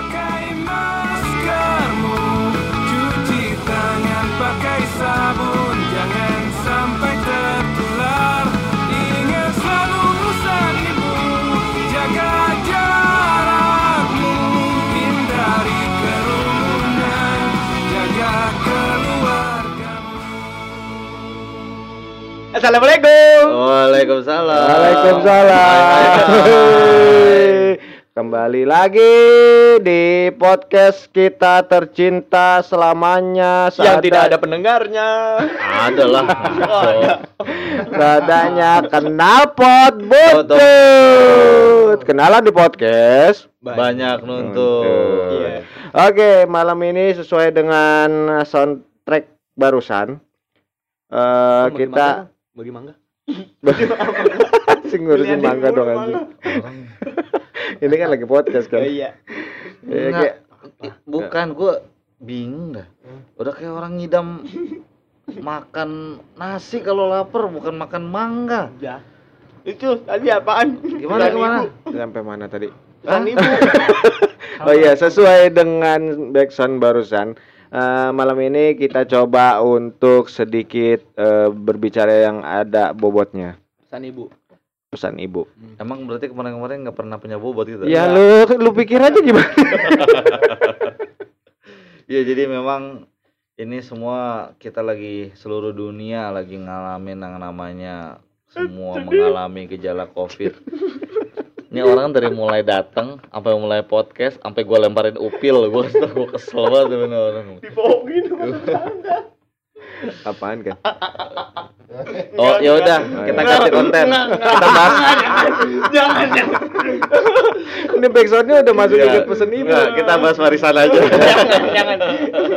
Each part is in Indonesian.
Pakai maskermu, cuci tangan pakai sabun, jangan sampai tertular. Ingat selalu pesan ibu, jaga jarakmu, hindari kerumunan, jaga keluargamu. Assalamualaikum. Waalaikumsalam. Waalaikumsalam. Kembali lagi di podcast kita tercinta selamanya. Yang tidak ada pendengarnya. Ada lah. Seadanya kenal pot butut. Kenalan di podcast. Banyak nuntut. Iya. Oke, malam ini sesuai dengan soundtrack barusan. eh Bagi kita mangga? bagi mangga. sing ngurusin Pilihan mangga dong mangga. anjing. Ini kan lagi podcast kan. Iya. Ya, kayak- Bukan, gua bingung dah. Udah kayak orang ngidam makan nasi kalau lapar bukan makan mangga. Ya. Itu tadi apaan? Gimana Pesan gimana? ibu. sampai mana tadi? Pesan ibu. Oh iya, sesuai dengan backsound barusan. eh, malam ini kita coba untuk sedikit eh, berbicara yang ada bobotnya. Pesan ibu. Pesan ibu. Emang berarti kemarin-kemarin nggak pernah punya bobot gitu? Ya lu lu pikir aja gimana? Iya, jadi memang ini semua kita lagi seluruh dunia lagi ngalamin yang namanya semua mengalami gejala Covid. Ini orang dari mulai datang sampai mulai podcast sampai gue lemparin upil, gue gue kesel banget sama ini orang. Dibohongin. Apaan kan? Oh ya udah, kita ganti konten. Kita bahas. Jangan, jangan. Ini backsoundnya udah masuk Iya. juga pesen ibu. Kita bahas warisan aja. Jangan, jangan.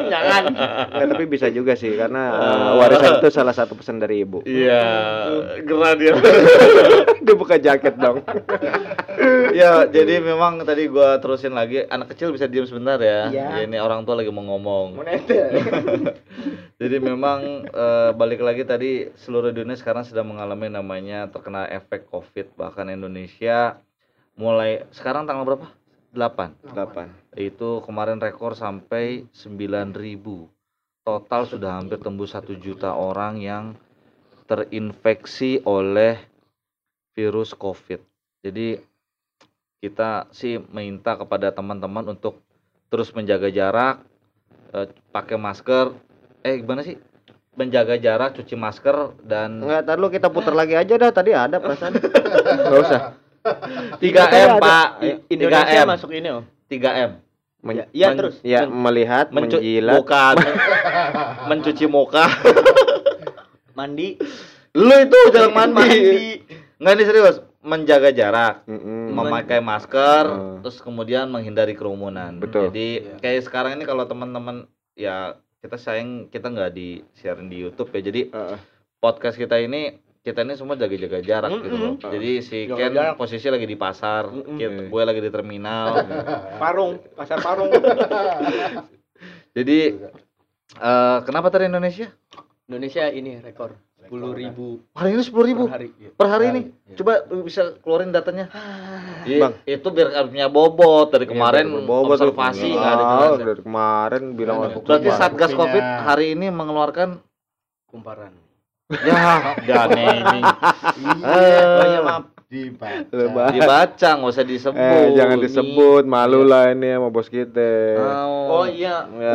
Jangan. Nggak, tapi bisa juga sih karena eh, warisan itu salah satu pesan dari ibu. Iya, gerah dia. Dia buka jaket dong. ya, jadi memang tadi gua terusin lagi. Anak kecil bisa diam sebentar ya. Iya. Ini orang tua lagi mau ngomong. Jadi memang eh, balik lagi tadi seluruh dunia sekarang sedang mengalami namanya terkena efek Covid. Bahkan Indonesia mulai sekarang tanggal berapa? 8. 8. Itu kemarin rekor sampai 9000. Total sudah hampir tembus 1 juta orang yang terinfeksi oleh virus Covid. Jadi kita sih minta kepada teman-teman untuk terus menjaga jarak, eh, pakai masker. Eh gimana sih? Menjaga jarak, cuci masker dan Enggak, tar lu kita putar lagi aja dah. Tadi ada perasaan. Enggak usah. 3M, Pak. Indonesia 3M. masuk ini oh. 3M. Men- Iya men- terus. ya, melihat, Mencu- menjilat. bukan. mencuci muka. Mandi. Lu itu jarang mandi. Mandi. Enggak ini serius, menjaga jarak, Mm-mm. memakai masker, Hmm. terus kemudian menghindari kerumunan. Betul. Jadi kayak sekarang ini kalau teman-teman ya kita sayang kita nggak di sharing di YouTube ya. Jadi Heeh. podcast kita ini kita ini semua jaga-jaga jarak gitu loh. Jadi si Jaga Ken jarak. posisi lagi di pasar, Mm-mm. kita- gue lagi di terminal. Parung, pasar parung. Jadi eh, kenapa tadi Indonesia? Indonesia ini rekor 10.000 ribu Hari ini sepuluh ribu per hari. per hari ini. Coba bisa keluarin datanya. Iya, Bang. itu biar punya bobot dari kemarin Berbobot tuh. observasi nggak ada Ah, jelas. dari kemarin bilang Berarti. Satgas Covid hari ini mengeluarkan Kumparan. Ya dan ini Oh iya maaf. Lebar. dibaca nggak usah disebut. Eh, jangan disebut, malu lah ini sama bos kita. Oh, Oh iya. Ya,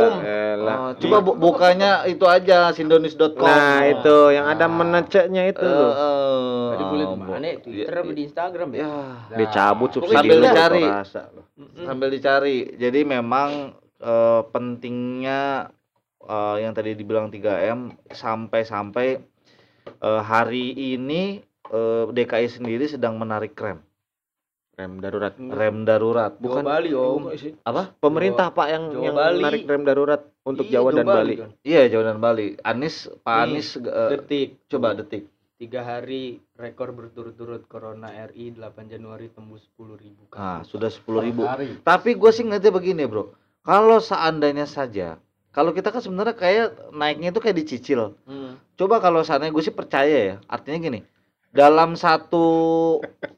Um. Oh, coba bu- bukanya itu aja sindonis.com. Nah, itu yang ada meneceknya itu. Eh, loh. eh, Tadi boleh ke mana? Twitter ya- apa di Instagram ya? Ya, Dicabut subsidi Sambil dicari. sambil dicari. Jadi memang eh, pentingnya eh, yang tadi dibilang 3M sampai-sampai eh, hari ini eh, DKI sendiri sedang menarik rem, Rem darurat. rem darurat. Bukan Bukan Bali oh. apa? Pemerintah Pak yang Jawa yang Bali. menarik rem darurat untuk Iya, Jawa dan Bali. kan. Iya, Jawa dan Bali. Anis, Pak Nih, Anis eh, Detik. coba detik. Tiga hari rekor berturut-turut Corona RI 8 Januari tembus 10.000 ribu Nah, sudah 10.000 ribu. Tapi gue sih ngeliatnya begini, Bro. Kalau seandainya saja, kalau kita kan sebenarnya kayak naiknya itu kayak dicicil. Hmm. Coba kalau seandainya gue sih percaya ya. Artinya gini, dalam satu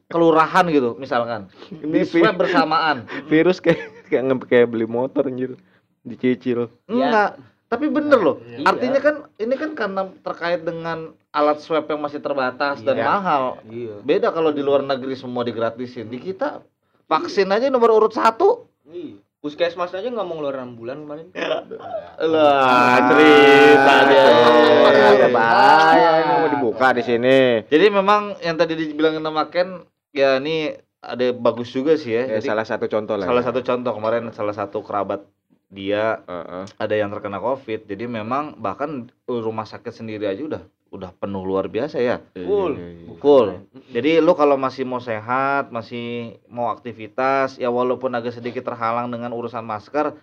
kelurahan gitu, misalkan Ini di swab bersamaan. virus kayak kayak nge- kayak beli motor anjir dicicil Enggak. Tapi bener loh. Iya. Artinya kan ini kan karena terkait dengan alat swab yang masih terbatas dan Iya. mahal. Iya. Beda kalau di luar negeri semua digratisin. Di kita vaksin aja nomor urut satu. Iya. Puskesmas aja nggak mau ngeluarin 6 bulan kemarin. Lah cerita dia. ada bahaya ini mau dibuka di sini Jadi memang yang tadi dibilangin sama Ken ya ini ada bagus juga sih ya. ya, Jadi salah satu contoh lah salah ya. satu contoh kemarin salah satu kerabat dia Heeh. ada yang terkena covid jadi memang bahkan rumah sakit sendiri aja udah udah penuh luar biasa ya? Full. Iya, iya, iya. full jadi lu kalau masih mau sehat masih mau aktivitas ya walaupun agak sedikit terhalang dengan urusan masker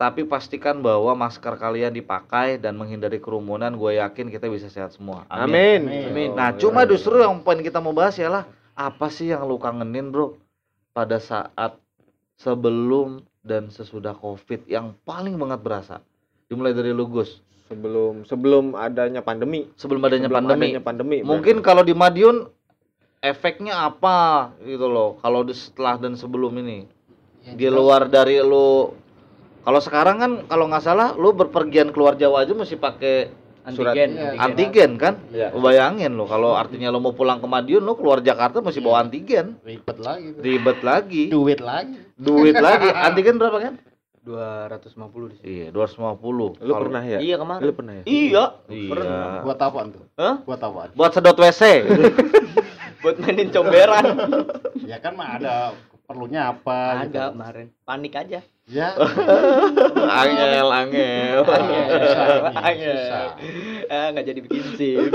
tapi pastikan bahwa masker kalian dipakai dan menghindari kerumunan gue yakin kita bisa sehat semua. Amin. Amin. nah cuma justru yang poin kita mau bahas ialah apa sih yang lu kangenin bro pada saat sebelum dan sesudah covid yang paling banget berasa? Dimulai dari lu Gus sebelum sebelum adanya pandemi. Sebelum adanya Sebelum pandemi. adanya pandemi mungkin kalau di Madiun efeknya apa gitu loh kalau di setelah dan sebelum ini? Di luar dari lu kalau sekarang kan kalau nggak salah lu berpergian keluar Jawa aja mesti pakai Surat- Antigen. Iya. antigen. Kan? Iya. Lu bayangin lo kalau artinya lo mau pulang ke Madiun lo keluar Jakarta mesti bawa antigen. Ribet lagi ribet lagi. Duit lagi. Duit lagi. Antigen berapa kan 250 di sini. iya 250 lu pernah ya Iya kemarin. lu pernah ya Iya. iya buat apaan tuh Hah? buat apaan buat sedot WC Buat mainin comberan. ya kan mah ada perlunya apa gitu. Ada kemarin. Panik aja. ya angel angel Angel. Ah, nggak jadi bikin SIM.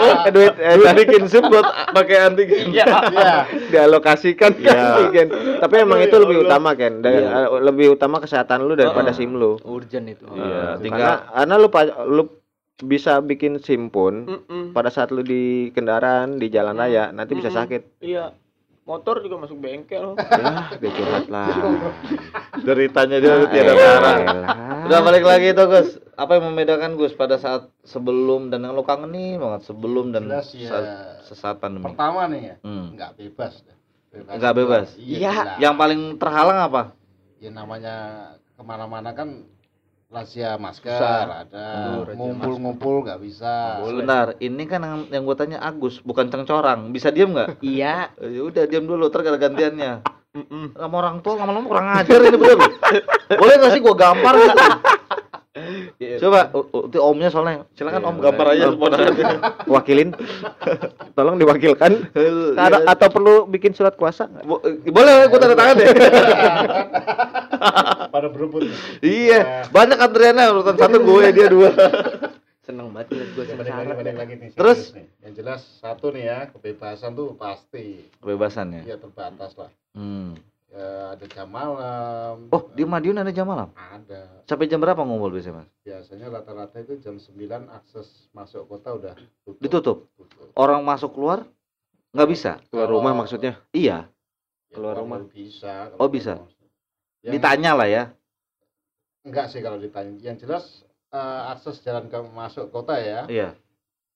Eh, duit eh, bikin SIM buat pakai antigen Iya. ya dialokasikan ke Iya. antigen. Tapi emang itu lebih utama kan, eh, lebih utama kesehatan lu daripada Heeh. SIM lu. Urgent itu. Iya, Eh, tinggal- karena karena lu lu bisa bikin SIM pun pada saat lu di kendaraan di jalan raya nanti bisa sakit. Iya. Motor juga masuk bengkel. Ya, curhat lah. deritanya dia tiada Eh, tara elah. udah balik lagi tuh Gus apa yang membedakan Gus pada saat sebelum dan yang lo kangenin banget sebelum dan Jelas ya. saat, sesaat pandemi pertama nih ya Hmm. nggak bebas dah. Nggak bebas? iya jelas. yang paling terhalang apa ya namanya ke mana-mana kan rahasia masker Susah. ada ngumpul-ngumpul nggak bisa Sebentar, ini kan yang, yang gue tanya Agus, bukan cengcorang. Bisa diem nggak? Iya. Ya udah diem dulu, ada gantiannya. Sama orang tua lama-lama kurang ajar ini bener. Boleh nggak sih gue gampar gitu? Iya. Coba, itu omnya soalnya. Silakan Iya, om gambar aja boleh. ponakannya. Wakilin. Tolong diwakilkan. Ada, atau perlu bikin surat kuasa nggak? Bo- eh, boleh, gue tanda tangan deh. pada berebut iya, banyak antriannya urutan satu gue, dia dua. Seneng banget liat gue sengsara. balik lagi nih, Terus? nih. yang jelas satu nih ya kebebasan tuh pasti Kebebasan ya. ya terbatas lah Hmm. Ya, ada jam malam Oh, di Madiun ada jam malam. ada Sampai jam berapa ngumpul biasanya, Mas? biasanya rata-rata itu jam 9 akses masuk kota udah tutup, Ditutup. Tutup. Orang masuk keluar nggak bisa. Keluar Kalau- rumah maksudnya? Iya, Ya, keluar kalau rumah. bisa Oh, bisa. Yang- ditanya lah ya. enggak sih kalau ditanya yang jelas eh, akses jalan ke masuk kota ya Iya.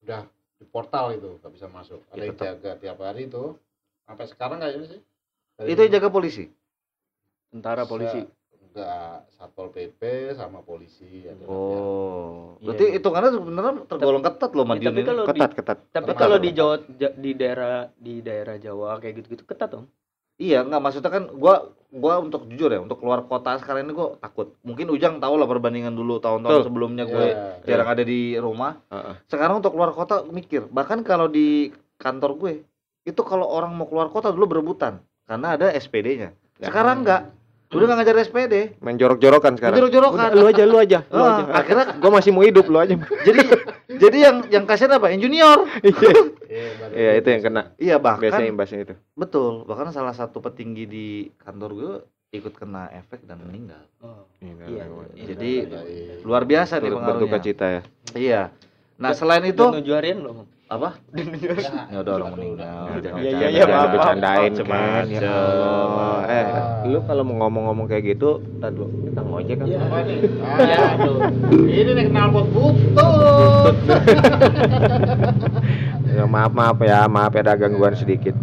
udah di portal itu nggak bisa masuk ada Ya, yang jaga tiap hari itu sampai sekarang kayaknya sih Itu yang jaga polisi. Tentara polisi. enggak satpol pp sama polisi ada Oh. Iya, Berarti iya. hitungannya sebenarnya tergolong ketat loh Ya, Madiun tapi ini. kalau di Ketat, ketat. tapi Termasuk. kalau di Jawa Ja- di daerah di daerah Jawa kayak gitu-gitu ketat dong. Iya, enggak maksudnya kan gua gua untuk jujur ya, untuk keluar kota sekarang ini gua takut. Mungkin Ujang tahu lah perbandingan dulu tahun-tahun sebelumnya Iya, gue iya. jarang ada di rumah. Heeh. Sekarang untuk keluar kota mikir. Bahkan kalau di kantor gue, itu kalau orang mau keluar kota dulu berebutan karena ada SPD-nya. Sekarang enggak. Udah nggak ngajar SPD. Main jorok-jorokan sekarang. Jorok-jorokan. Udah, Lu aja, lu aja, lu Ah, aja. akhirnya gua masih mau hidup lu aja. jadi jadi yang yang kasihan apa? Yang junior. Iya, baru Iya, itu yang kena. Iya, bahkan Biasanya imbasnya itu. betul. Bahkan salah satu petinggi di kantor gue ikut kena efek dan meninggal. Oh. Iya. Jadi Baik. luar biasa nih pengaruhnya. cita ya. Iya. Nah, selain itu belum? Apa? Ya, Ya udah orang meninggal. Iya, iya, iya, maaf, maaf. bercandain kan. Macem-macem. Ya Allah. Eh, lu kalau mau ngomong-ngomong kayak gitu, entar dulu kita ngojek kan. Iya, Ah, aduh. ini nih kenal pot butut. Ya maaf maaf ya, maaf ya ada gangguan sedikit.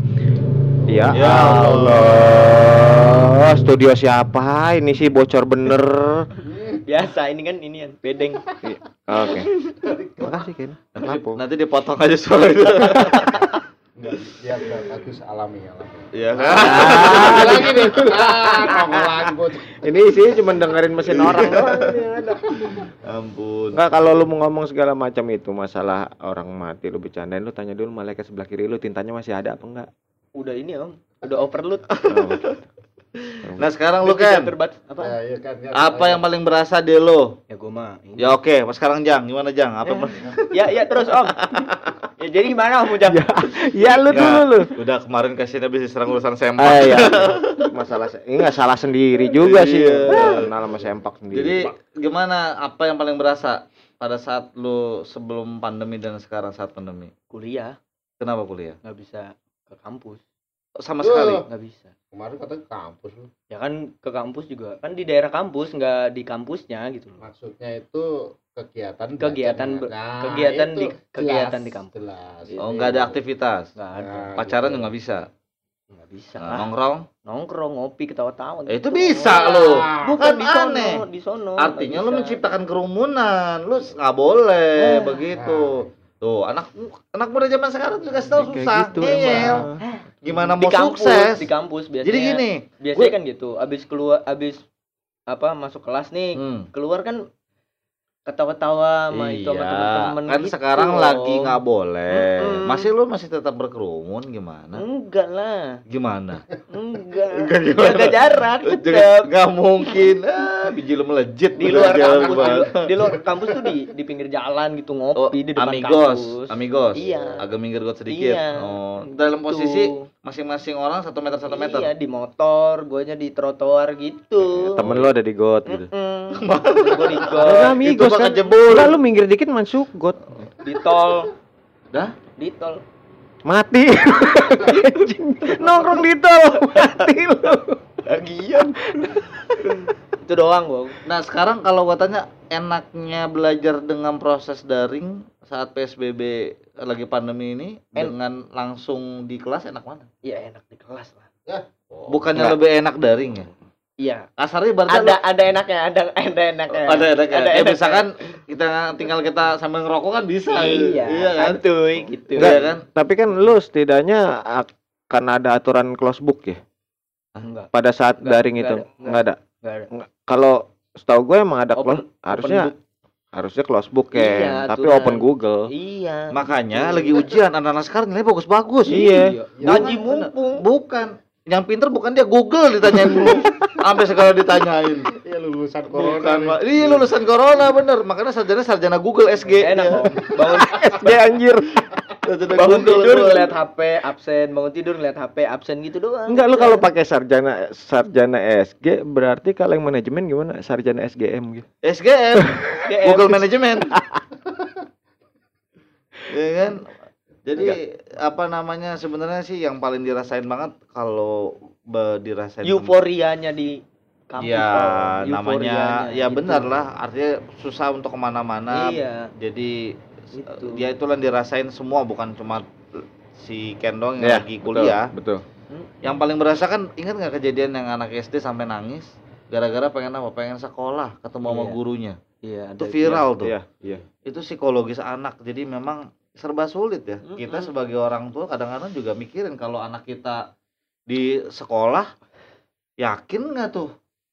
Ya, Ya Allah. Studio siapa? Ini sih bocor bener. Biasa ini kan ini kan bedeng. Oke. Makasih Ken. Lampu. Nanti dipotong aja suara itu. Enggak, ya bagus alami alami. Iya kan? Ah, lagi nih. Ah. Ini sih cuma dengerin mesin orang doang yang. Ampun. Enggak kalau lu mau ngomong segala macam itu masalah orang mati lu bercandain lu tanya dulu malaikat sebelah kiri lu tintanya masih ada apa enggak? Udah ini om. Udah overload. Nah sekarang lu kan terbat apa? Ya, iya kan, ya, apa ya. yang paling berasa di lo? Ya gua mah. ini. Ya oke, mas sekarang Jang, gimana Jang? Apa yang paling- Ya ya terus om. ya jadi gimana om Ujang? Ya lu dulu lu. Udah kemarin kasih habis diserang urusan sempak. Ah ya. Masalah ini nggak salah sendiri juga sih. Iya. Kenal sama sempak sendiri. Jadi gimana? Apa yang paling berasa pada saat lu sebelum pandemi dan sekarang saat pandemi? Kuliah Kenapa kuliah? nggak bisa ke kampus. Sama sekali. Nggak bisa. Kemarin katanya kampus lu. Ya kan ke kampus juga kan di daerah kampus nggak di kampusnya gitu loh. Maksudnya itu kegiatan Kegiatan Nah, kegiatan di- kegiatan jelas, di kampus. Jelas. Iya. Oh, nggak ada aktivitas. Nggak ada. Nah, Pacaran gitu. juga nggak bisa. Nggak bisa. Nah, nongkrong. Nongkrong ngopi ketawa-tawa. Eh, itu gitu. bisa Wah. lo. Bukan Kan di sono, aneh. di sono. Artinya bisa. menciptakan kerumunan. Lu nggak boleh Nah. begitu. Tuh, anak anak muda zaman sekarang juga tahu susah. gitu Ngeyel. Gimana di mau kampus, sukses? di kampus biasanya. Jadi gini, biasanya gua- kan gitu. Abis keluar abis apa masuk kelas nih, hmm, keluar kan ketawa-tawa sama itu sama iya, teman-teman kan gitu, sekarang lagi nggak boleh. Mm-mm. Masih lu masih tetap berkerumun gimana? Enggak lah. Gimana? Enggak. Enggak? Jaga jarak Jangan- tetap. Nggak mungkin. Biji lu melejit Di udah luar jalan kampus, banget. di, di luar kampus tuh di di pinggir jalan gitu Oh, ngopi di depan amigos, kampus. amigos. Iya. Agak minggir got sedikit. Iya. Oh, dalam Gitu. posisi masing-masing orang satu meter satu meter. Iya, di motor, guanya di trotoar gitu. Temen lu ada di got gitu. Mm-mm. Gua di Ada got, amigos mah kan. Enggak, lu minggir dikit masuk got. di tol, Dah? di tol. Mati. Nongkrong di tol. Mati lu. Lagian. Itu doang, Bang. Nah sekarang kalau gua tanya enaknya belajar dengan proses daring saat PSBB lagi pandemi ini En- dengan langsung di kelas enak mana? Iya, enak di kelas lah. Bukannya Enggak. lebih enak daring ya? Iya. Kasarnya berarti Ada ada enaknya, ada ada enaknya. ada enaknya. Ada ya enaknya. misalkan kita tinggal kita sambil ngerokok kan bisa. Iya, iya kan? santuy gitu. Iya kan? Tapi kan lu setidaknya akan ada aturan close book ya Enggak, pada saat Nggak, daring nggak itu. Enggak ada. enggak ada. Kalau setahu gue emang ada Open- close harusnya book. harusnya close book ya, Iya, tapi aturan. open Google. Iya. Makanya lagi ujian anak-anak sekarang nilai bagus-bagus. Iya. Ngaji Bukan, mumpung. Bukan. Yang pinter bukan dia Google ditanyain dulu. Sampai segala ditanyain. Iya lulusan corona. Iya lulusan corona bener. Makanya sarjana sarjana Google SG. Enak. Bangun SD anjir. Bangun tidur ngeliat HP absen, bangun tidur ngeliat HP absen gitu doang. Enggak lu kalau pakai sarjana sarjana SG berarti kalau yang manajemen gimana? Sarjana SGM gitu. SGM. SGM. Google Management. ya kan? Jadi apa namanya sebenarnya sih yang paling dirasain banget kalau be- dirasain euforianya di kampus. Ya namanya Euforianya ya gitu. benar lah artinya susah untuk ke mana-mana. Iya. Jadi Gitu. dia itulah yang dirasain semua bukan cuma si Kendong Iya, yang lagi kuliah. Betul. Yang paling berasa kan ingat nggak kejadian yang anak SD sampai nangis gara-gara pengen apa? Pengen sekolah ketemu sama Iya. gurunya. Iya, Itu viral tuh. Iya, iya. Itu psikologis anak. Jadi memang serba sulit ya. Kita Mm-mm. sebagai orang tua kadang-kadang juga mikirin kalau anak kita di sekolah yakin nggak tuh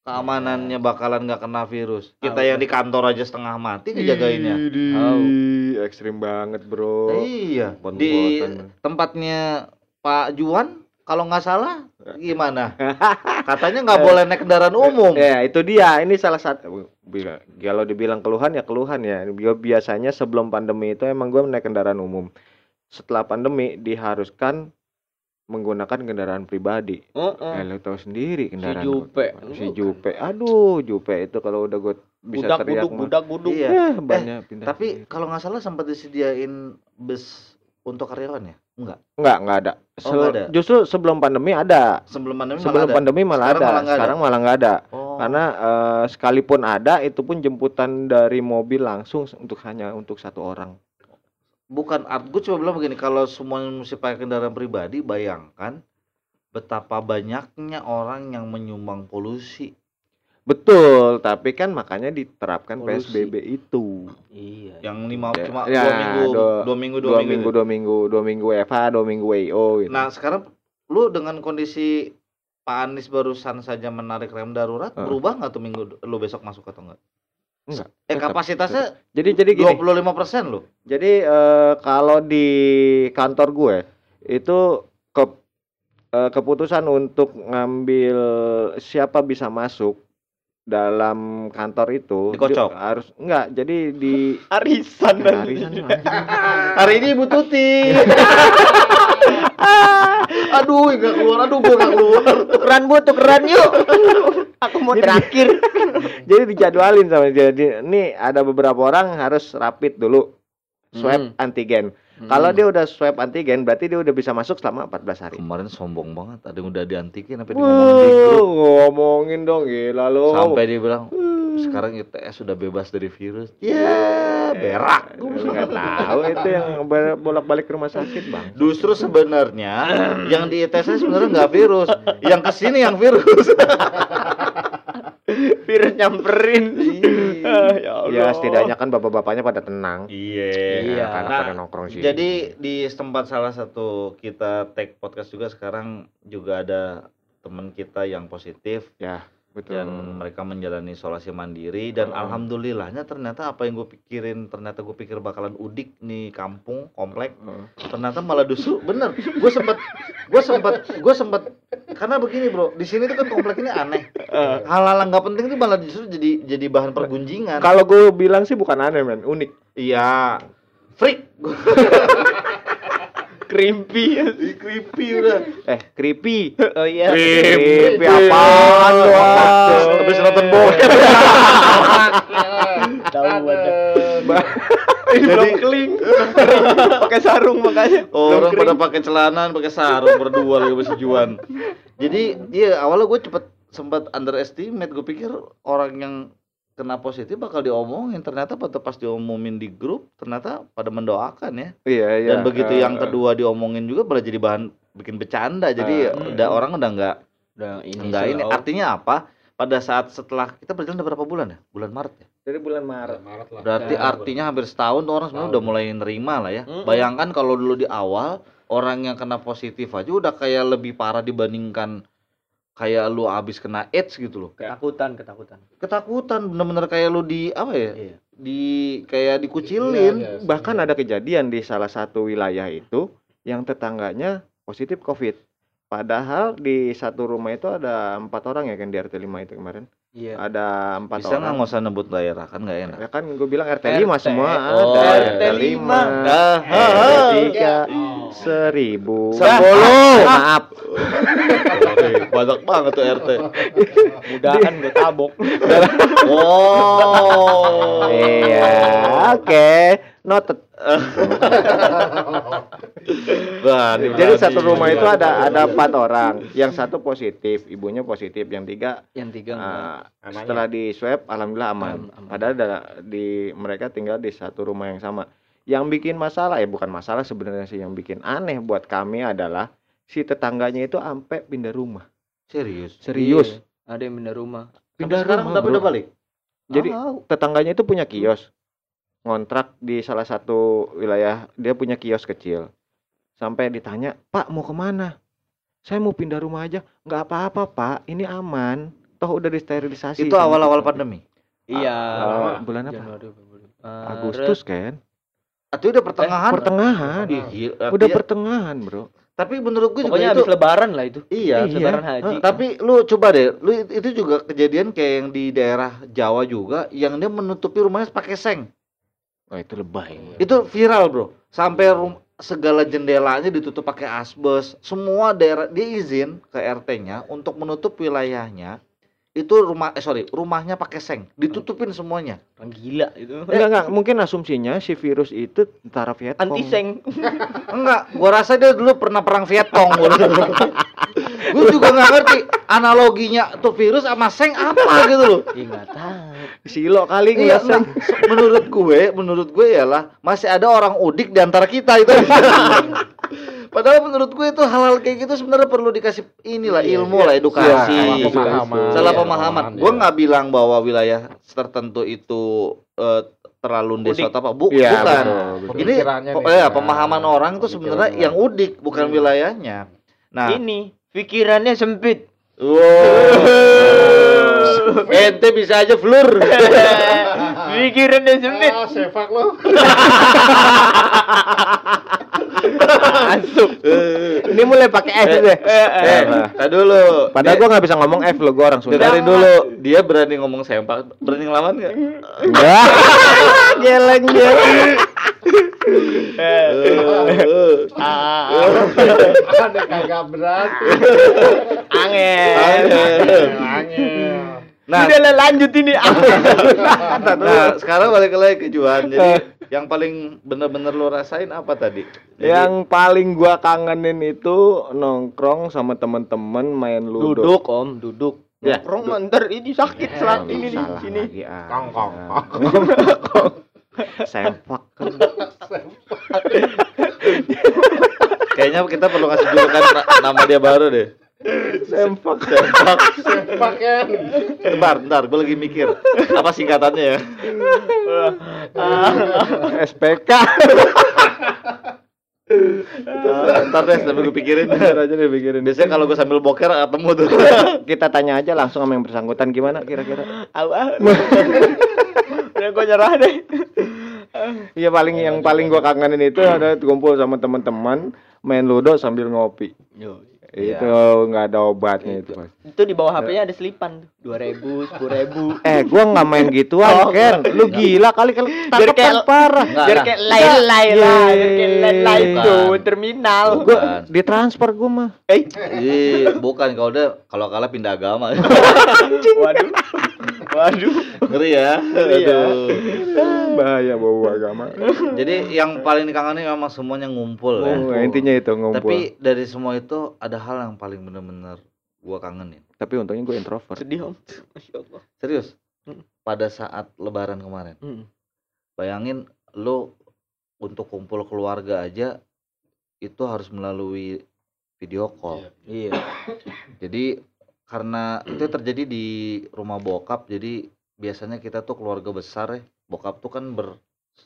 keamanannya bakalan nggak kena virus. Kita Apa? yang di kantor aja setengah mati ngejagainnya. Idih, ekstrim banget, Bro. Iya. Di Bon-botan. tempatnya Pak Juan kalau nggak salah gimana? Katanya nggak boleh naik kendaraan umum. Ya, itu dia. Ini salah satu kalau dibilang keluhan ya keluhan ya. Biasanya sebelum pandemi itu emang gue naik kendaraan umum. Setelah pandemi diharuskan menggunakan kendaraan pribadi. Heeh. Ya, lo tahu sendiri kendaraan Jupe. gua. Si Jupe. Aduh, Jupe itu kalau udah gue bisa budak teriak buduk, mah. budak buduk. Iya. Eh, banyak pindah. Tapi kalau nggak salah sempat disediain bus untuk karyawan ya? Enggak. enggak, enggak ada. Oh, Se- nggak ada. Justru sebelum pandemi ada. Sebelum pandemi Sebelum malah ada. pandemi malah Sekarang ada. malah nggak ada. Sekarang malah nggak ada. Oh. Karena eh, sekalipun ada itu pun jemputan dari mobil langsung untuk hanya untuk satu orang. Bukan art gue coba bilang begini kalau semuanya mesti pakai kendaraan pribadi bayangkan betapa banyaknya orang yang menyumbang polusi. Betul, tapi kan makanya diterapkan Polusi. PSBB itu. Iya. Yang lima Ya, cuma ya, dua minggu, dua- dua minggu, Dua minggu, dua minggu, dua minggu WFH, dua minggu WIO gitu. Nah sekarang lu dengan kondisi Pak Anies barusan saja menarik rem darurat, Heeh. berubah nggak tuh minggu lu besok masuk atau enggak? Enggak. Eh tetap, kapasitasnya Jadi jadi gini. 25 persen loh. Jadi eh, kalau di kantor gue itu ke eh, keputusan untuk ngambil siapa bisa masuk dalam kantor itu Dikocok? di- harus enggak jadi di Arisan Ya, arisan. Hari ini Ibu Tuti. aduh, nggak keluar. Aduh, gua nggak keluar. tukeran bu tukeran yuk aku mau terakhir jadi dijadwalin sama dia Di- ini ada beberapa orang harus rapid dulu swab Hmm. antigen kalau dia udah swab antigen berarti dia udah bisa masuk selama 14 hari Kemarin sombong banget, ada yang udah diantikin sampai ngomong di grup. ngomongin dong gila lo Sampai dia bilang, sekarang ITS sudah bebas dari virus. Ya, berak. Lu nggak tahu itu yang bolak-balik ke rumah sakit bang Justru sebenarnya yang di ITS sebenarnya nggak virus, yang ke sini yang virus. virus nyamperin. Ya ya setidaknya kan bapak-bapaknya pada tenang. Iya. Iya. karena Nah, pada nongkrong sih Jadi di tempat salah satu kita take podcast juga sekarang juga ada teman kita yang positif. Ya betul. Dan mereka menjalani isolasi mandiri dan Hmm. alhamdulillahnya ternyata apa yang gue pikirin ternyata gue pikir bakalan udik nih kampung komplek Heeh. ternyata malah justru bener gue sempat gue sempat gue sempat karena begini bro di sini tuh kan komplek ini aneh. Hal-hal nggak penting itu malah justru jadi jadi bahan pergunjingan. Kalau gue bilang sih bukan aneh men unik. Iya. Freak creepy. Creepy udah. Eh creepy. Oh iya. Creepy. Apaan lu ah? habis nonton bokep. Tahu aja Ini Jadi- belum keling pakai sarung makanya. Orang pada pakai celana pakai sarung berdua lagi masih juan. Jadi iya awalnya gue cepet sempat underestimate. Gue pikir orang yang kena positif bakal diomongin. Ternyata pada pas diomongin di grup ternyata pada mendoakan ya. Iya iya. Dan begitu Eh, yang kedua diomongin juga malah jadi bahan bikin bercanda. Jadi Eh, udah orang udah nggak udah ini nggak ini. slow. artinya apa? Pada saat setelah kita berjalan udah berapa bulan ya? Bulan Maret ya? Dari bulan Maret. Maret lah. berarti Ya, artinya hampir setahun tuh orang sebenarnya udah mulai nerima lah ya. Mm-mm. bayangkan kalau dulu di awal orang yang kena positif aja udah kayak lebih parah dibandingkan kayak lu abis kena AIDS gitu loh. Ketakutan ketakutan. Ketakutan bener-bener kayak lu di apa ya iya. di kayak dikucilin. Iya, iya. bahkan ada kejadian di salah satu wilayah itu yang tetangganya positif covid. Padahal di satu rumah itu ada empat orang ya kan di RT 5 itu kemarin? Iya. Ada empat bisa nggak orang. nggak usah nebut daerah? Kan nggak enak. Ya kan gue bilang RT 5 RT. semua Oh, ada. RT RT 5 Ah, RT 3 Oh. seribu. Sepuluh. maaf. Sorry, banyak banget tuh RT mudahan gue tabok. Oh. Iya oke. Noted. Wah, jadi berani. satu rumah itu ada ada empat orang. Yang satu positif ibunya positif yang tiga yang tiga ah, setelah di swab alhamdulillah aman. Am- aman. padahal ada di mereka tinggal di satu rumah yang sama. Yang bikin masalah ya bukan masalah sebenarnya sih yang bikin aneh buat kami adalah si tetangganya itu sampai pindah rumah. Serius? Serius. Iya, ada yang pindah rumah. Pindah sekarang rumah tapi udah balik jadi Tahu. tetangganya itu punya kios. Ngontrak di salah satu wilayah dia punya kios kecil. Sampai ditanya pak mau ke mana? Saya mau pindah rumah aja. Nggak apa-apa pak. Ini aman. Toh udah disterilisasi. Itu awal-awal kita." pandemi? Iya. Ah, bulan apa? Januari Februari. Agustus kan atau udah pertengahan? Pertengahan. Ih, gila. udah Artinya- pertengahan bro tapi menurut gue juga pokoknya itu habis lebaran lah itu. Iya Iya. lebaran haji. Heeh. tapi lu coba deh lu it- itu juga kejadian kayak yang di daerah Jawa juga yang dia menutupi rumahnya pakai seng. Oh itu lebay. Itu viral bro. Sampai rum- segala jendelanya ditutup pakai asbes. Semua daerah dia izin ke RT-nya untuk menutup wilayahnya itu rumah eh sorry rumahnya pakai seng. Ditutupin semuanya. Orang gila itu. Enggak enggak. Mungkin asumsinya si virus itu tentara Vietcong. Anti seng. Enggak. Gua rasa dia dulu pernah perang Vietcong. Gue juga nggak ngerti analoginya tuh virus sama seng apa gitu loh. Ih, nggak tahu. Silo kali Iya, se- menurut gue, menurut gue ialah masih ada orang udik di antara kita itu. Padahal menurut gue itu hal-hal kayak gitu sebenarnya perlu dikasih inilah Iya, ilmu iya. lah edukasi. Salah Iya, pemahaman. Salah Iya, pemahaman. iya. Gue nggak bilang bahwa wilayah tertentu itu eh, terlalu desa atau apa. Bu, Iya, bukan. betul, betul. Ini Pemikirannya po- nih, ya, pemahaman orang itu sebenarnya yang udik, bukan Hmm. wilayahnya. Nah, Ini pikirannya sempit. wow. ente bisa aja flur. pikirannya sempit. Ah, sepak lo. Masuk. Ini mulai pakai F deh. eh, tadi dulu. Padahal Dia- gua nggak bisa ngomong F lo, gua orang Sunda. dengerin dulu. Dia berani ngomong sempak, berani ngelawan nggak? Enggak. Geleng dia. Ada kagak berarti. Angel. Angel. Nah, Udah lanjut ini. nah, sekarang balik lagi ke Juan. Jadi yang paling bener-bener lo rasain apa tadi? Jadi, Yang paling gua kangenin itu nongkrong sama teman-teman main ludo. duduk om, duduk. Ya, Nongkrong ntar ini sakit Ya, selat ini di sini. ah. Kong, kong, Sempak. kayaknya kita perlu ngasih julukan na- nama dia baru deh. Sempak. Sempak. Sepak kan. Bentar, bentar, gue lagi mikir. Apa singkatannya ya? SPK. Ah, ntar deh, sambil gue pikirin. Ntar aja deh pikirin. Biasanya kalau gue sambil boker ketemu tuh. Kita tanya aja langsung sama yang bersangkutan gimana kira-kira. Apa? Udah gua nyerah deh. Iya paling yang paling gua kangenin itu ada kumpul sama teman-teman main ludo sambil ngopi. Iya. Itu nggak ada obatnya itu. Mas. Itu di bawah HP-nya ada selipan tuh. Dua ribu, sepuluh ribu. Eh, gua nggak main gituan, Oh. Ken. Lu gila kali kalau Biar tangkap kayak- kan parah. Biar lah. kayak lain-lain lah, biar kayak lain-lain Bukan. tuh terminal. Gua Bukan. ditransfer gua mah. Eh, Iya, bukan kalau udah kalau kalah pindah agama. waduh. Waduh. Ngeri ya. Ngeri ya. Aduh. Bahaya bawa agama. Jadi yang paling dikangenin memang semuanya ngumpul ya. Oh, intinya itu ngumpul. Tapi dari semua itu ada hal yang paling bener-bener gua kangenin. Tapi untungnya gue introvert. Sedih om. Masya Allah. Serius. Mm. Pada saat lebaran kemarin. Hmm. Bayangin lu untuk kumpul keluarga aja itu harus melalui video call. Iya. Jadi karena itu terjadi di rumah bokap, jadi biasanya kita tuh keluarga besar ya. Bokap tuh kan ber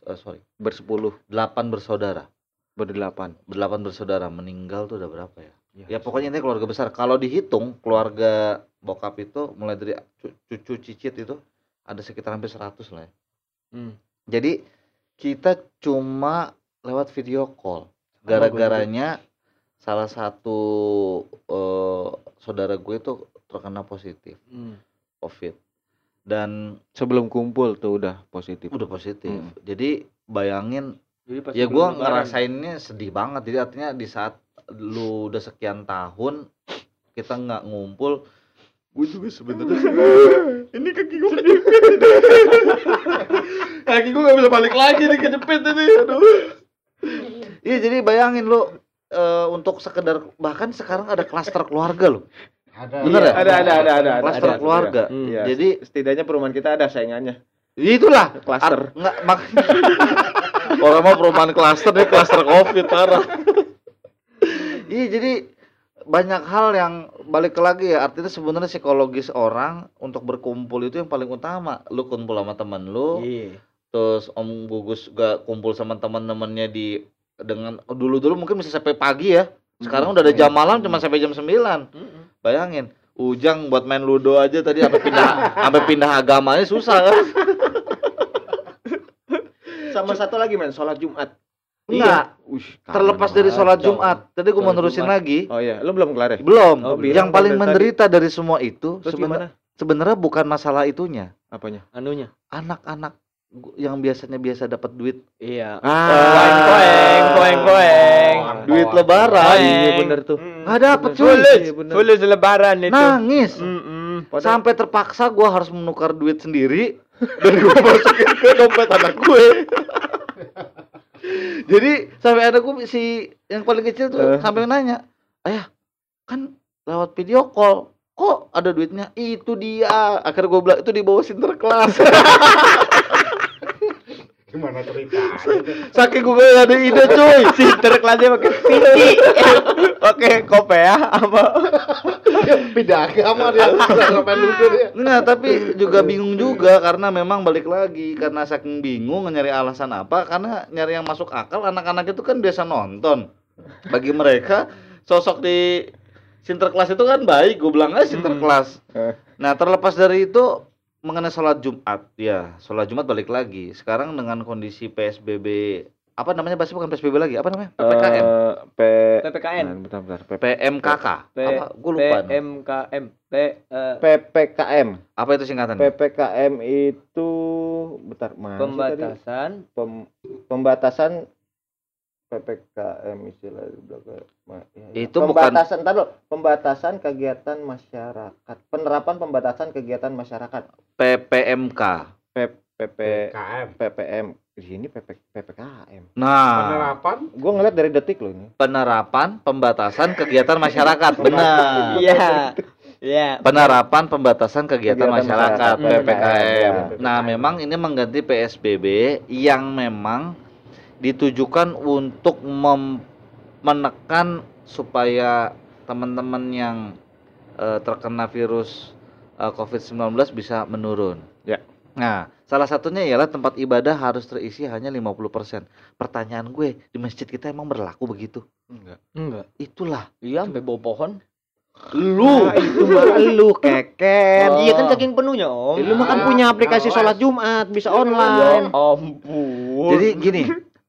eh, sorry, Bersepuluh, delapan bersaudara. berdelapan. Berdelapan bersaudara meninggal tuh udah berapa ya? Ya pokoknya ini keluarga besar. Kalau dihitung keluarga bokap itu mulai dari cu- cucu cicit itu ada sekitar hampir 100 lah ya. Hmm. Jadi kita cuma lewat video call. Gara-garanya salah satu eh, saudara gue itu terkena positif Hmm. COVID dan Sebelum kumpul tuh udah positif. udah positif. Hmm. Jadi bayangin Jadi pas ya lebaran. ngerasainnya sedih banget. Jadi artinya di saat lu udah sekian tahun kita nggak ngumpul gue juga sebenarnya ini kaki gue kejepit kaki gue nggak bisa balik lagi nih kejepit ini aduh iya jadi bayangin lu eh, untuk sekedar bahkan sekarang ada klaster keluarga lo Ada. Bener ya? Ada ada ada ada. ada, Klaster ada, keluarga. ada. Iya. Jadi setidaknya perumahan kita ada saingannya. itulah Klaster. Ar- nggak mak orang mau perumahan klaster nih klaster covid parah iya jadi banyak hal yang balik lagi ya artinya sebenarnya psikologis orang untuk berkumpul itu yang paling utama lu kumpul sama temen lu Iya. terus om gugus juga kumpul sama teman-temannya di dengan dulu dulu mungkin bisa sampai pagi ya sekarang udah ada jam malam cuma sampai jam 9 Mm-mm. bayangin Ujang buat main ludo aja tadi sampai pindah sampai pindah agamanya susah kan Sama satu lagi men, sholat Jumat. enggak Ush, terlepas dari sholat. Jumat tadi gue mau nerusin Jumat. lagi Oh iya, lu belum kelar ya? belum Oh, belum. yang paling Dari tadi. menderita dari semua itu sebenarnya sebenarnya bukan masalah itunya Apanya? Anunya. anak-anak yang biasanya biasa dapat duit Iya. Ah, Koeng, koeng, koeng, koeng. duit Koeng. lebaran iya, bener tuh. Mm. nggak dapet Bener. cuy Sulit. Iya. Fulus lebaran itu. nangis Mm-mm. Padahal- sampai terpaksa gua harus menukar duit sendiri dan gua masukin ke dompet anak gue jadi sampai ada gue si yang paling kecil tuh Eh. sampai nanya ayah kan lewat video call kok ada duitnya itu dia akhirnya gue bilang itu di bawah sinterklas Gimana cerita? Saking gue gak ada ide cuy. Sinterklasnya pakai pici. Oke, kope ya apa? Pindah agama dia. Sampai lucu dia. Nah, tapi juga bingung juga karena memang balik lagi karena saking bingung nyari alasan apa karena nyari yang masuk akal anak-anak itu kan biasa nonton. Bagi mereka sosok di Sinterklas itu kan baik, gue bilang aja Sinterklas. Eh. Nah, terlepas dari itu mengenai sholat Jumat, ya sholat Jumat balik lagi. Sekarang dengan kondisi PSBB apa namanya bahasa bukan PSBB lagi, apa namanya? PPKM, Eh, P PPKN. Nah, bentar, bentar. P PMKK, P apa? Gue lupa. PMKM. P eh, PPKM. Apa itu singkatannya? PPKM itu bentar mana pembatasan Pem- pembatasan PPKM istilah di belakang. Ma- ya, ya. Itu bukan- pembatasan ntar dulu. pembatasan kegiatan masyarakat. Penerapan pembatasan kegiatan masyarakat. PPMK. P PP. PPM di sini PP, PPKM. Nah, Penerapan Gua ngeliat dari detik loh ini. penerapan pembatasan kegiatan masyarakat. Benar. iya iya Penerapan pembatasan kegiatan, Kegiatan masyarakat, masyarakat, PPKM. ya. Nah, memang ini mengganti PSBB yang memang ditujukan untuk mem- menekan supaya teman-teman yang eh, terkena virus eh, COVID-19 bisa menurun. Ya. Nah, salah satunya ialah tempat ibadah harus terisi hanya 50%. Pertanyaan gue, di masjid kita emang berlaku begitu? Enggak. enggak Itulah. iya sampai bawa pohon Lu Nah, itu mah lu keket. Oh. iya kan saking penuhnya om Lu mah kan punya aplikasi iOS. sholat Jumat, bisa ya online. ampun Jadi gini,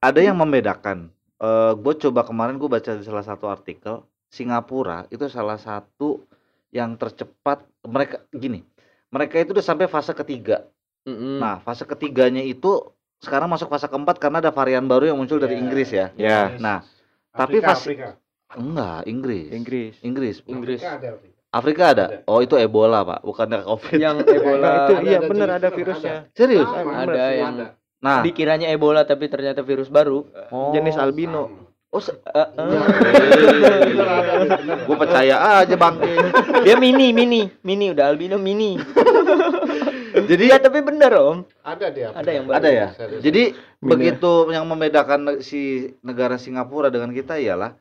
ada yang membedakan. Eh gue coba kemarin gue baca di salah satu artikel, Singapura itu salah satu yang tercepat. Mereka gini, mereka itu udah sampai fase ketiga. Mm-mm. Nah, fase ketiganya itu sekarang masuk fase keempat karena ada varian baru yang muncul dari Ya. Inggris ya. Ya. Nah, tapi Afrika, fase- Afrika. Enggak, Inggris. Inggris. Inggris. Inggris Afrika ada, Afrika. Afrika ada. Ada. Oh, itu Ebola, Pak, bukannya Covid. yang Ebola Nah, itu ada, iya ada jenis ada virusnya. Serius? Sama, Ada ada, yang- ada. Nah, dikiranya Ebola tapi ternyata virus baru oh, Jenis albino. Oh, se- Eh, eh. Bener ada, bener. gue percaya aja, Bang. dia mini mini mini udah albino mini Jadi iya tapi bener om Ada dia. Ada yang baru. ada ya. Serius. Jadi Bener. begitu yang membedakan si negara Singapura dengan kita ialah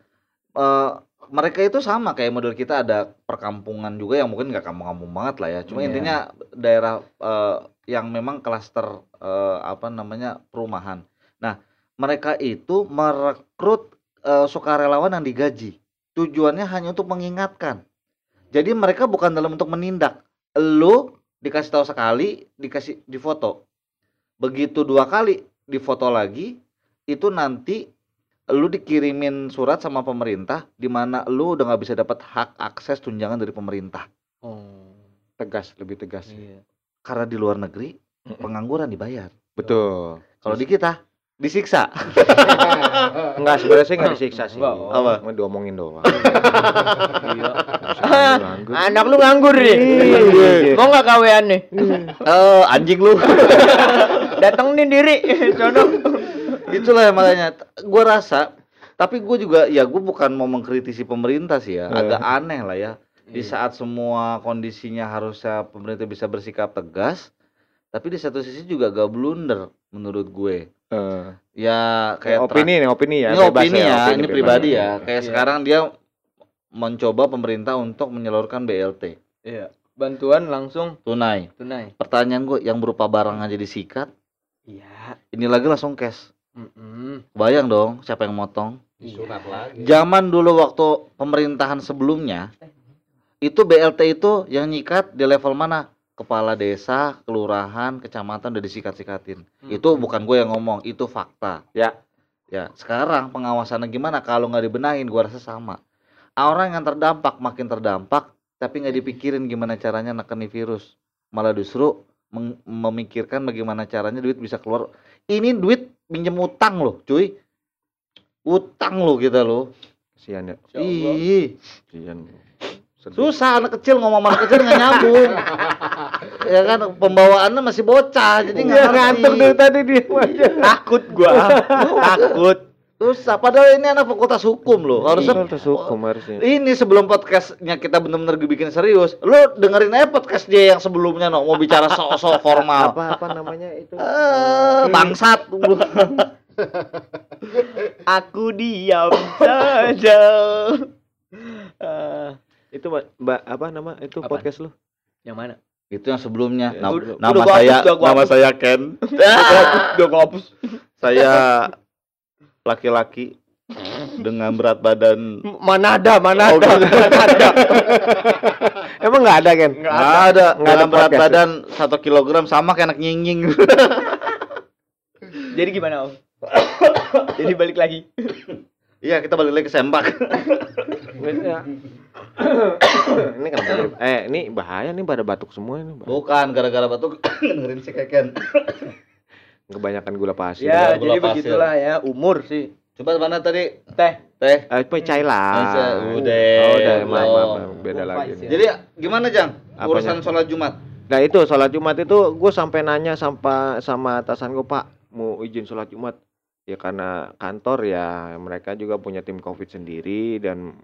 eh, mereka itu sama kayak model kita ada perkampungan juga yang mungkin nggak kampung-kampung banget lah ya. Cuma Iya. intinya daerah eh, yang memang klaster eh, apa namanya perumahan. Nah, mereka itu merekrut eh, sukarelawan yang digaji. Tujuannya hanya untuk mengingatkan. Jadi mereka bukan dalam untuk menindak. Lu dikasih tahu sekali, dikasih difoto. Begitu dua kali difoto lagi, itu nanti lu dikirimin surat sama pemerintah di mana lu udah nggak bisa dapat hak akses tunjangan dari pemerintah. oh Tegas, lebih tegas. iya Karena di luar negeri pengangguran dibayar. Betul. Kalau di kita disiksa. Enggak, sebenarnya sih enggak disiksa sih. Enggak, Om. Apa? Cuma diomongin doang. iya anak lu nganggur nih Iya. mau nggak kawean nih Eh, anjing lu. datengin diri sono Itulah yang makanya gue rasa tapi gue juga ya gue bukan mau mengkritisi pemerintah sih ya agak aneh lah ya di saat semua kondisinya harusnya pemerintah bisa bersikap tegas tapi di satu sisi juga gak blunder menurut gue. Eh, ya kayak kayak opini nih, opini ya. ini opini ya, opini ini pribadi ya. kayak Iya. sekarang dia mencoba pemerintah untuk menyalurkan BLT iya bantuan langsung tunai. tunai. Pertanyaan gue yang berupa barang aja disikat iya. ini lagi langsung cash. Mm-mm. bayang dong siapa yang motong? Lagi. Zaman dulu waktu pemerintahan sebelumnya itu BLT itu yang nyikat di level mana? Kepala desa, kelurahan, kecamatan udah disikat-sikatin. Hmm. Itu bukan gue yang ngomong, itu fakta. Ya. Ya, sekarang pengawasannya gimana? Kalau nggak dibenahin, gua rasa sama. Orang yang terdampak makin terdampak, tapi nggak dipikirin gimana caranya nekeni virus. Malah justru meng- memikirkan bagaimana caranya duit bisa keluar. Ini duit minjem utang loh, cuy. Utang loh kita loh. Kasihan ya. Kasihan. Sedih. susah anak kecil ngomong sama anak kecil nggak nyambung. ya kan pembawaannya masih bocah, jadi nggak Dia ngerti. ngantuk dari tadi dia aja. takut gua takut Susah. Padahal ini anak fakultas hukum loh. Harusnya Fakultas hukum harusnya. ini sebelum podcastnya kita bener-bener bikin serius, lu dengerin aja podcast dia yang sebelumnya no mau bicara soal-soal formal. Apa apa namanya itu? Eh, bangsat. Aku diam saja. Eh, Itu Mbak, apa nama itu Apaan? podcast lu? yang mana? Itu yang sebelumnya. Ya, Nam- udah- nama udah saya hapus, nama hapus. saya Ken. Udah gua hapus. saya laki-laki dengan berat badan Mana ada, mana Oh, ada. gitu. Mana ada. Emang nggak ada kan? Nggak ada, Nggak ada dengan berat podcast. badan satu kilogram sama kayak anak nying Jadi gimana, Om? Jadi balik lagi. Iya, kita balik lagi ke sempak. Ya. ini kan eh ini bahaya nih pada batuk semua ini. Mbak. Bukan gara-gara batuk dengerin si Keken. Kebanyakan gula pasir. Ya, gula jadi pasir. begitulah ya, umur sih. Coba mana tadi? Teh. Teh. Eh, itu cai lah. Udah, Oh, udah, maaf, maaf, maaf. beda lagi. Nih. ya. Jadi gimana, Jang? Apanya? Urusan sholat Jumat. Nah itu sholat Jumat itu gue sampai nanya sama sama atasan gue Pak mau izin sholat Jumat ya karena kantor ya mereka juga punya tim covid sendiri dan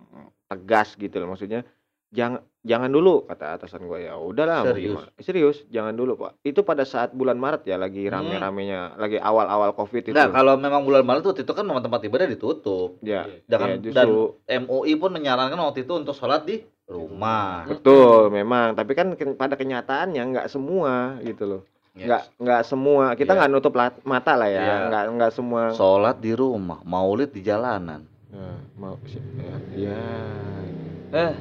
tegas gitu loh maksudnya jangan jangan dulu kata atasan gue ya udahlah Serius? gimana. serius jangan dulu Pak itu pada saat bulan Maret ya lagi Hmm. rame-ramenya lagi awal-awal covid itu Nah, kalau memang bulan Maret tuh itu kan memang tempat ibadah ditutup. ya Jangan ya, justru dan MUI pun menyarankan waktu itu untuk sholat di rumah. betul memang tapi kan pada kenyataannya nggak semua gitu loh Ya. nggak nggak semua kita Iya. nggak nutup lat- mata lah ya Iya. nggak nggak semua Sholat di rumah, maulid di jalanan. Ya, mau ya, ya Eh,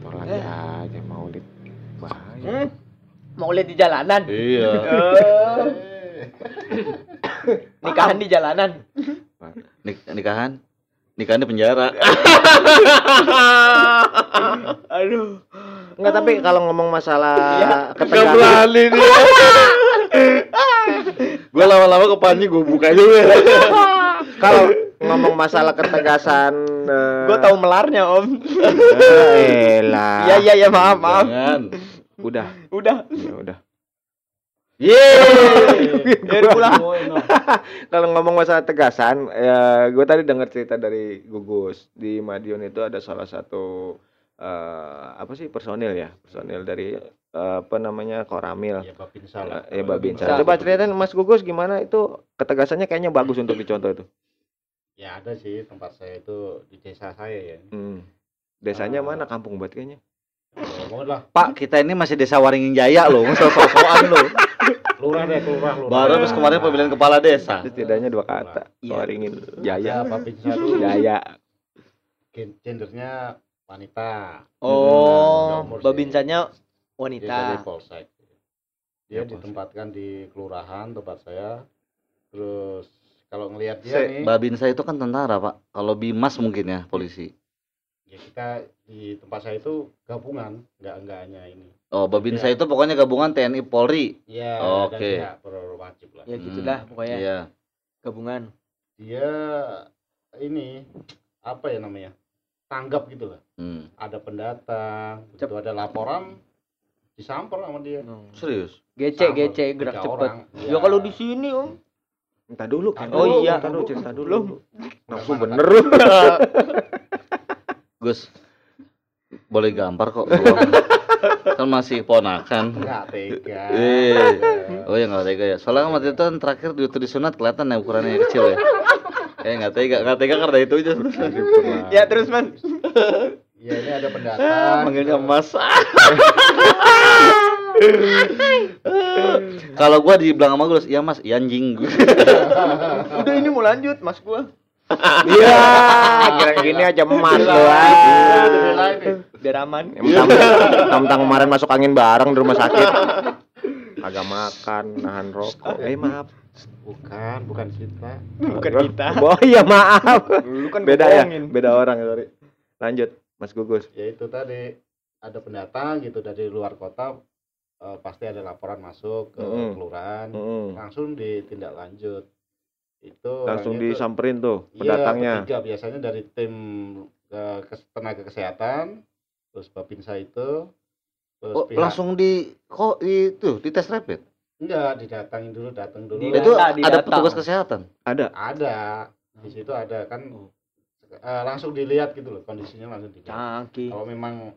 tor lagi aja mau di bahaya. hmm? Mau lihat di jalanan. Iya. Eh, nikahan di jalanan. Nik nikahan? Nikahan di penjara. Aduh. Enggak tapi kalau ngomong masalah Iya, ketegangan berani nih. gue lama-lama ke panji gue buka juga. kalau ngomong masalah ketegasan eh, Gue tahu melarnya, Om. eh, elah. Iya, iya, iya, maaf, maaf. Jangan. Udah, Udah. ya udah. Yeay. Ya pulang. Kalau ngomong masalah tegasan, ya gue tadi dengar cerita dari Gugus di Madiun itu ada salah satu eh, apa sih personil ya, personil dari eh, apa namanya Koramil. Ya Babin salah. Eh, ya Babinsa. Babinsa. Coba ceritain Mas Gugus gimana itu ketegasannya kayaknya bagus untuk dicontoh itu. Ya ada sih tempat saya itu di desa saya ya. Hmm. Desanya Ah. mana? Kampung banget kayaknya. Lah, Pak, kita ini masih desa Waringin Jaya loh, masa sok-sokan loh. lurah deh, lurah, lurah. Baru habis kemarin pemilihan kepala desa. Setidaknya dua kata. Iya. Waringin Ya, Jaya. Itu Jaya. gen- gendernya wanita. Oh, sih. babinsanya Dia dari wanita. polsek. Ya, Dia polsek. ditempatkan di kelurahan tempat saya. Terus kalau ngelihat dia Se- nih, Babinsa itu kan tentara, Pak. Kalau Bimas mungkin ya polisi. ya kita di tempat saya itu gabungan, nggak nggak hanya ini. Oh, Babinsa itu pokoknya gabungan TNI Polri. Ya, Oke. dan pihak berwajib lah. Ya gitulah pokoknya Iya. gabungan. Dia ini apa ya namanya? Tanggap gitu lah. Hmm. Ada pendatang, begitu ada laporan disamper sama dia. Serius? Gece, Samper, gece, gerak cepet. orang. Ya kalau di sini, Om. Entah dulu. Oh, entah dulu, iya. entah dulu, cerita dulu. Nafsu bener lu. Gus. Boleh gampar kok. kan masih ponakan. Enggak tega. Eh. Oh ya nggak tega ya. Soalnya kan waktu itu kan terakhir di waktu disunat kelihatan ya ukurannya kecil ya. Eh nggak tega, nggak tega karena itu aja. Ya terus, Man. Ya ini ada pendatang. Manggilnya Mas. Kalau gua dibilang sama Gus, iya Mas, iya anjing. Udah ini mau lanjut, Mas gua. Iya, kira gini aja emas lu. Bela ini. Biar aman. Tentang kemarin masuk angin bareng di rumah sakit. Agak makan, nahan rokok. Eh maaf. Bukan, bukan kita. Bukan kita. Oh iya maaf. Lu kan Beda ya, beda orang sorry. Lanjut, Mas Gugus. Ya itu tadi ada pendatang gitu dari luar kota eh, pasti ada laporan masuk ke Mm. kelurahan Mm-mm. langsung ditindak lanjut itu Langsung tuh- disamperin tuh Iya, pendatangnya. bertiga biasanya dari tim eh, kes- tenaga kesehatan terus babinsa itu terus Oh, pihak langsung di kok itu di tes rapid. enggak didatangin dulu datang dulu Di- itu ada petugas kesehatan. Ada. ada di situ ada kan eh, langsung dilihat gitu loh kondisinya langsung dilihat Canggih. kalau memang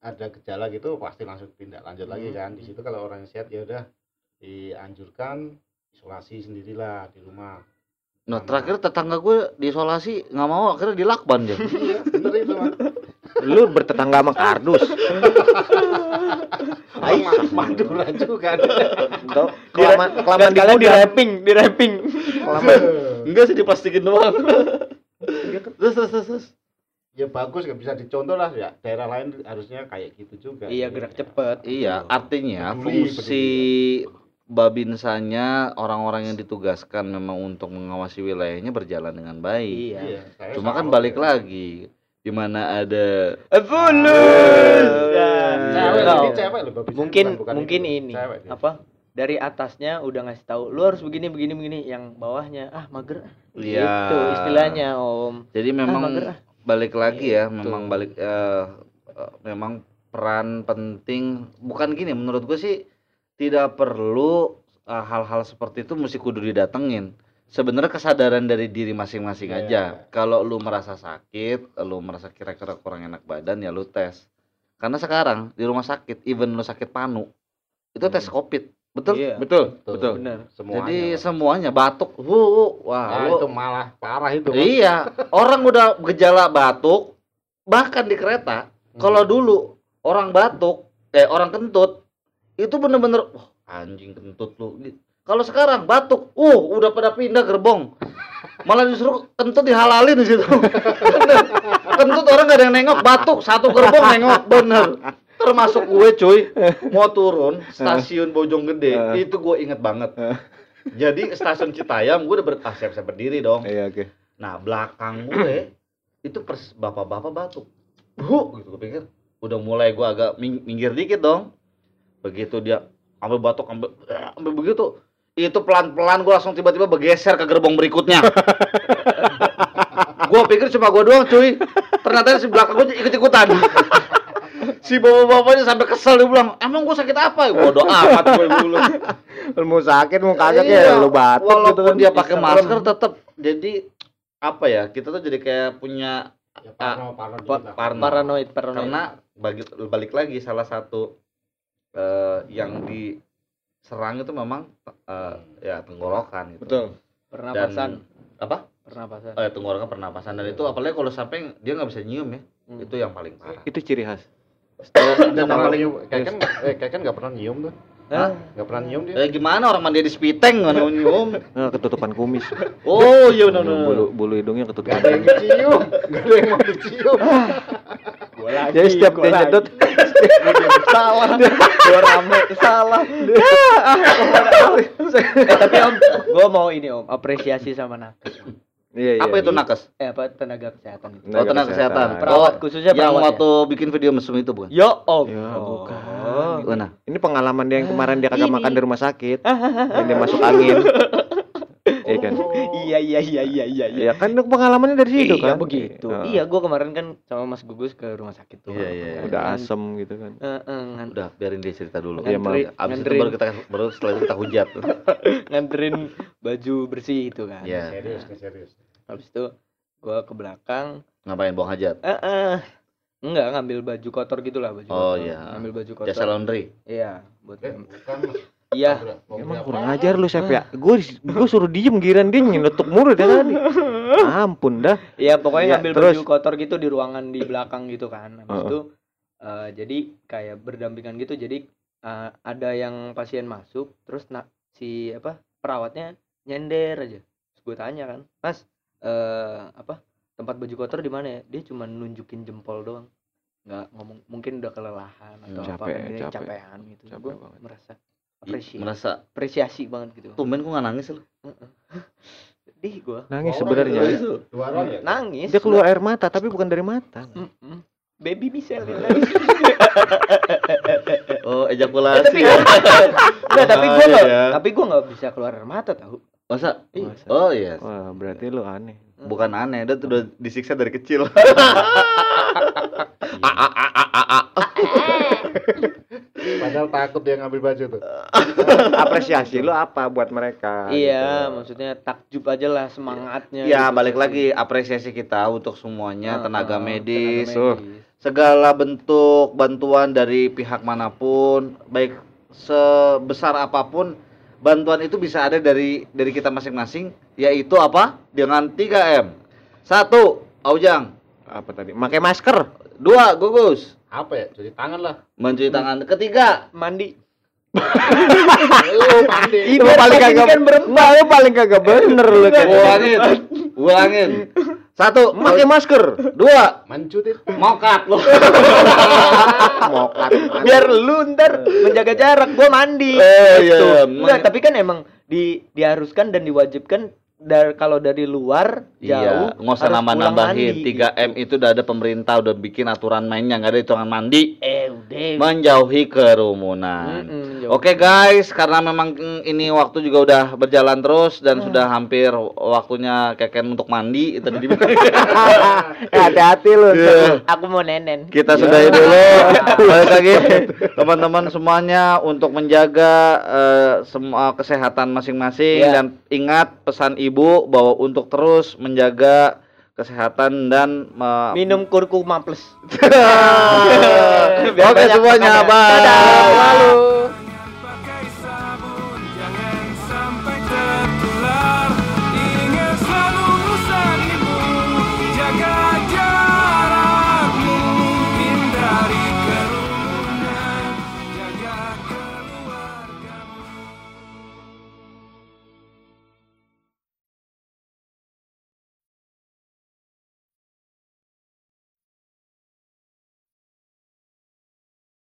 ada gejala gitu pasti langsung tindak lanjut lagi kan di situ kalau orang sehat ya udah dianjurkan isolasi sendirilah di rumah Nah, terakhir tetangga gue diisolasi nggak mau akhirnya dilakban dia. iya bener itu mah Lu bertetangga sama kardus. Ayo, Madura juga Tau, kelamaan kelamaan di kalian di rapping, di rapping. Kelamaan Enggak sih diplastikin doang. terus terus terus. terus. ya bagus nggak bisa dicontoh lah ya daerah lain harusnya kayak gitu juga Iya, gerak cepet. Iya, artinya Peduli, fungsi babinsanya orang-orang yang ditugaskan memang untuk mengawasi wilayahnya berjalan dengan baik. Iya. Iya, Cuma kan balik ya. lagi di mana ada Fulus. cewek Tahu. ini cewek loh babi Mungkin bukan- bukan mungkin itu. ini Cewek dia. apa? Dari atasnya udah ngasih tahu lu harus begini begini begini yang bawahnya ah mager ah. Iya. Gitu istilahnya Om. Jadi memang mager ah. balik lagi ya, Gitu. memang balik eh, eh, memang peran penting bukan gini menurut gue sih tidak perlu eh, hal-hal seperti itu mesti kudu didatengin. Sebenarnya kesadaran dari diri masing-masing Iya. aja. Kalau lu merasa sakit, lu merasa kira-kira kurang enak badan ya lu tes. Karena sekarang di rumah sakit, even lu sakit panu, itu tes COVID. Betul? Iya. Betul, Betul. betul. Benar. semuanya Jadi Pak. semuanya batuk, hu. wah, Nah, lu- itu malah parah itu. Iya, orang udah gejala batuk, bahkan di kereta, kalau dulu orang batuk, eh orang kentut, itu bener-bener, wah anjing kentut lu. Kalau sekarang batuk, uh udah pada pindah gerbong, malah justru kentut dihalalin di situ. Kentut orang gak ada yang nengok, batuk satu gerbong nengok, bener. Termasuk gue cuy, mau turun stasiun Bojonggede, itu gue inget banget. Jadi stasiun Citayam gue udah ber ah, siap-siap berdiri dong. Iya, oke. Nah belakang gue itu pers bapak-bapak batuk. Bu, gitu gue pikir. Udah mulai gue agak ming- minggir dikit dong. Begitu dia ambil batuk ambil, ambil begitu. Itu pelan-pelan gue langsung tiba-tiba bergeser ke gerbong berikutnya. gue pikir cuma gue doang cuy. Ternyata si belakang gue ikut-ikutan. si bapak-bapaknya sampai kesel dia bilang, emang gue sakit apa? Bodoh amat gue dulu. Lu mau sakit mau kagak Iya, ya lu batuk walaupun gitu kan. dia pakai masker tetap jadi apa ya kita tuh jadi kayak punya ya, parno, parno dikit lah. parno. Paranoid, paranoid. karena bagi balik lagi salah satu eh, yang diserang itu memang eh, ya tenggorokan gitu. Betul. pernapasan, apa pernapasan. eh, tenggorokan pernapasan dan itu apalagi kalau sampai dia nggak bisa nyium ya Hmm. itu yang paling parah Itu ciri khas. Nggak yang paling nyium. kayak kan eh, kayak kan nggak pernah nyium tuh Hah? nggak pernah nyium dia eh, gimana orang mandi di spiteng nggak mau nyium Nah, ketutupan kumis. oh iya benar benar. Bulu, bulu hidungnya ketutupan ada yang dicium nggak ada yang mau dicium Gua lagi. Jadi setiap dia nyedot salah. Gua rame salah. eh tapi Om, gua mau ini Om, apresiasi sama nakes. Iya, iya. apa itu nakes Eh apa tenaga kesehatan itu. oh tenaga kesehatan Perawat oh khususnya yang perawat ya? waktu bikin video mesum itu bukan Yo Om. Ya, Oh. bukan. Mana? Ini pengalaman dia yang kemarin dia kagak makan di rumah sakit. yang dia masuk angin. Iya kan? Iya iya iya iya iya. Ya kan pengalamannya dari situ iya kan. begitu. Heeh. Iya, gua kemarin kan sama Mas Gugus ke rumah sakit tuh. Iya, iya, iya. Udah asem gitu kan. Heeh, ngan- Udah, biarin dia cerita dulu. Iya. Abis itu baru kita baru setelah itu kita hujat. nganterin baju bersih itu kan. Iya. serius serius Habis itu gua ke belakang, Ngapain buang hajat? eh eh, enggak ngambil baju kotor gitulah baju Oh, kotor. iya. Ngambil baju kotor. Jasa laundry. Iya, buat eh bukan Iya. Emang kurang ajar lu Sep ya. Gue gue suruh diem giran dia nyelotok mulu dari tadi. Ampun dah. Iya, pokoknya Iya, ngambil terus? baju kotor gitu di ruangan di belakang gitu kan. Habis Heeh. itu eh, jadi kayak berdampingan gitu. Jadi eh, ada yang pasien masuk, terus nak si apa perawatnya nyender aja. Terus gue tanya kan, Mas, eh apa tempat baju kotor di mana ya? Dia cuma nunjukin jempol doang. Nggak ngomong, mungkin udah kelelahan atau apa capek, kan dia capek. capean gitu. Capek Gue banget. merasa apresiasi, Merasa apresiasi banget gitu. tumben kok nggak nangis lu? Sedih gue. Nangis Oh, sebenarnya. ya Nangis. Dia keluar air mata tapi bukan dari mata. Mm-mm. Baby Michelle nangis. Oh, Eh, ejakulasi. tapi Nggak, tapi gue Bahaya nggak, ya. tapi gue nggak bisa keluar air mata tahu. Masa? Masa? Oh iya. Wah, berarti lu aneh. Bukan aneh, dia tuh udah disiksa dari kecil. Padahal takut dia ngambil baju tuh. apresiasi lu apa buat mereka iya gitu. maksudnya takjub aja lah semangatnya Ya, gitu. balik lagi apresiasi kita untuk semuanya Ah, tenaga ah, medis, tenaga tuh. segala bentuk bantuan dari pihak mana pun, baik sebesar apa pun bantuan itu bisa ada dari dari kita masing-masing, yaitu apa? Dengan 3M. Satu, Aujang. apa tadi pakai masker Dua, Gugus. Apa ya? Cuci tangan lah. Mencuci tangan. Ketiga, mandi Lu mandi. lu paling kagak Nggak, lu paling kagak bener lu ulangin. Ulangin. Satu, pakai masker dua, Mencuci. mokat lo. mokat biar lu ntar menjaga jarak gua mandi Eh, iya, Gitu. iya. Enggak, tapi kan emang di diharuskan dan diwajibkan dari kalau dari luar jauh Iya, nggak usah harus nambah-nambahin. pulang mandi, 3M itu udah ada pemerintah udah bikin aturan mainnya, nggak ada hitungan mandi. gitu. eh udah Menjauhi kerumunan. Mm-mm, jauh. Oke guys, karena memang ini waktu juga udah berjalan terus dan sudah hampir waktunya keken untuk mandi itu tadi. Eh, hati-hati lu Iya. aku mau nenen Kita sudahi dulu. Balik lagi teman-teman semuanya untuk menjaga eh, semua kesehatan masing-masing Iya. dan ingat pesan ibu bahwa untuk terus menjaga kesehatan dan me- minum kurkuma plus Oke semuanya, ya. bye. Dadah. Lalu.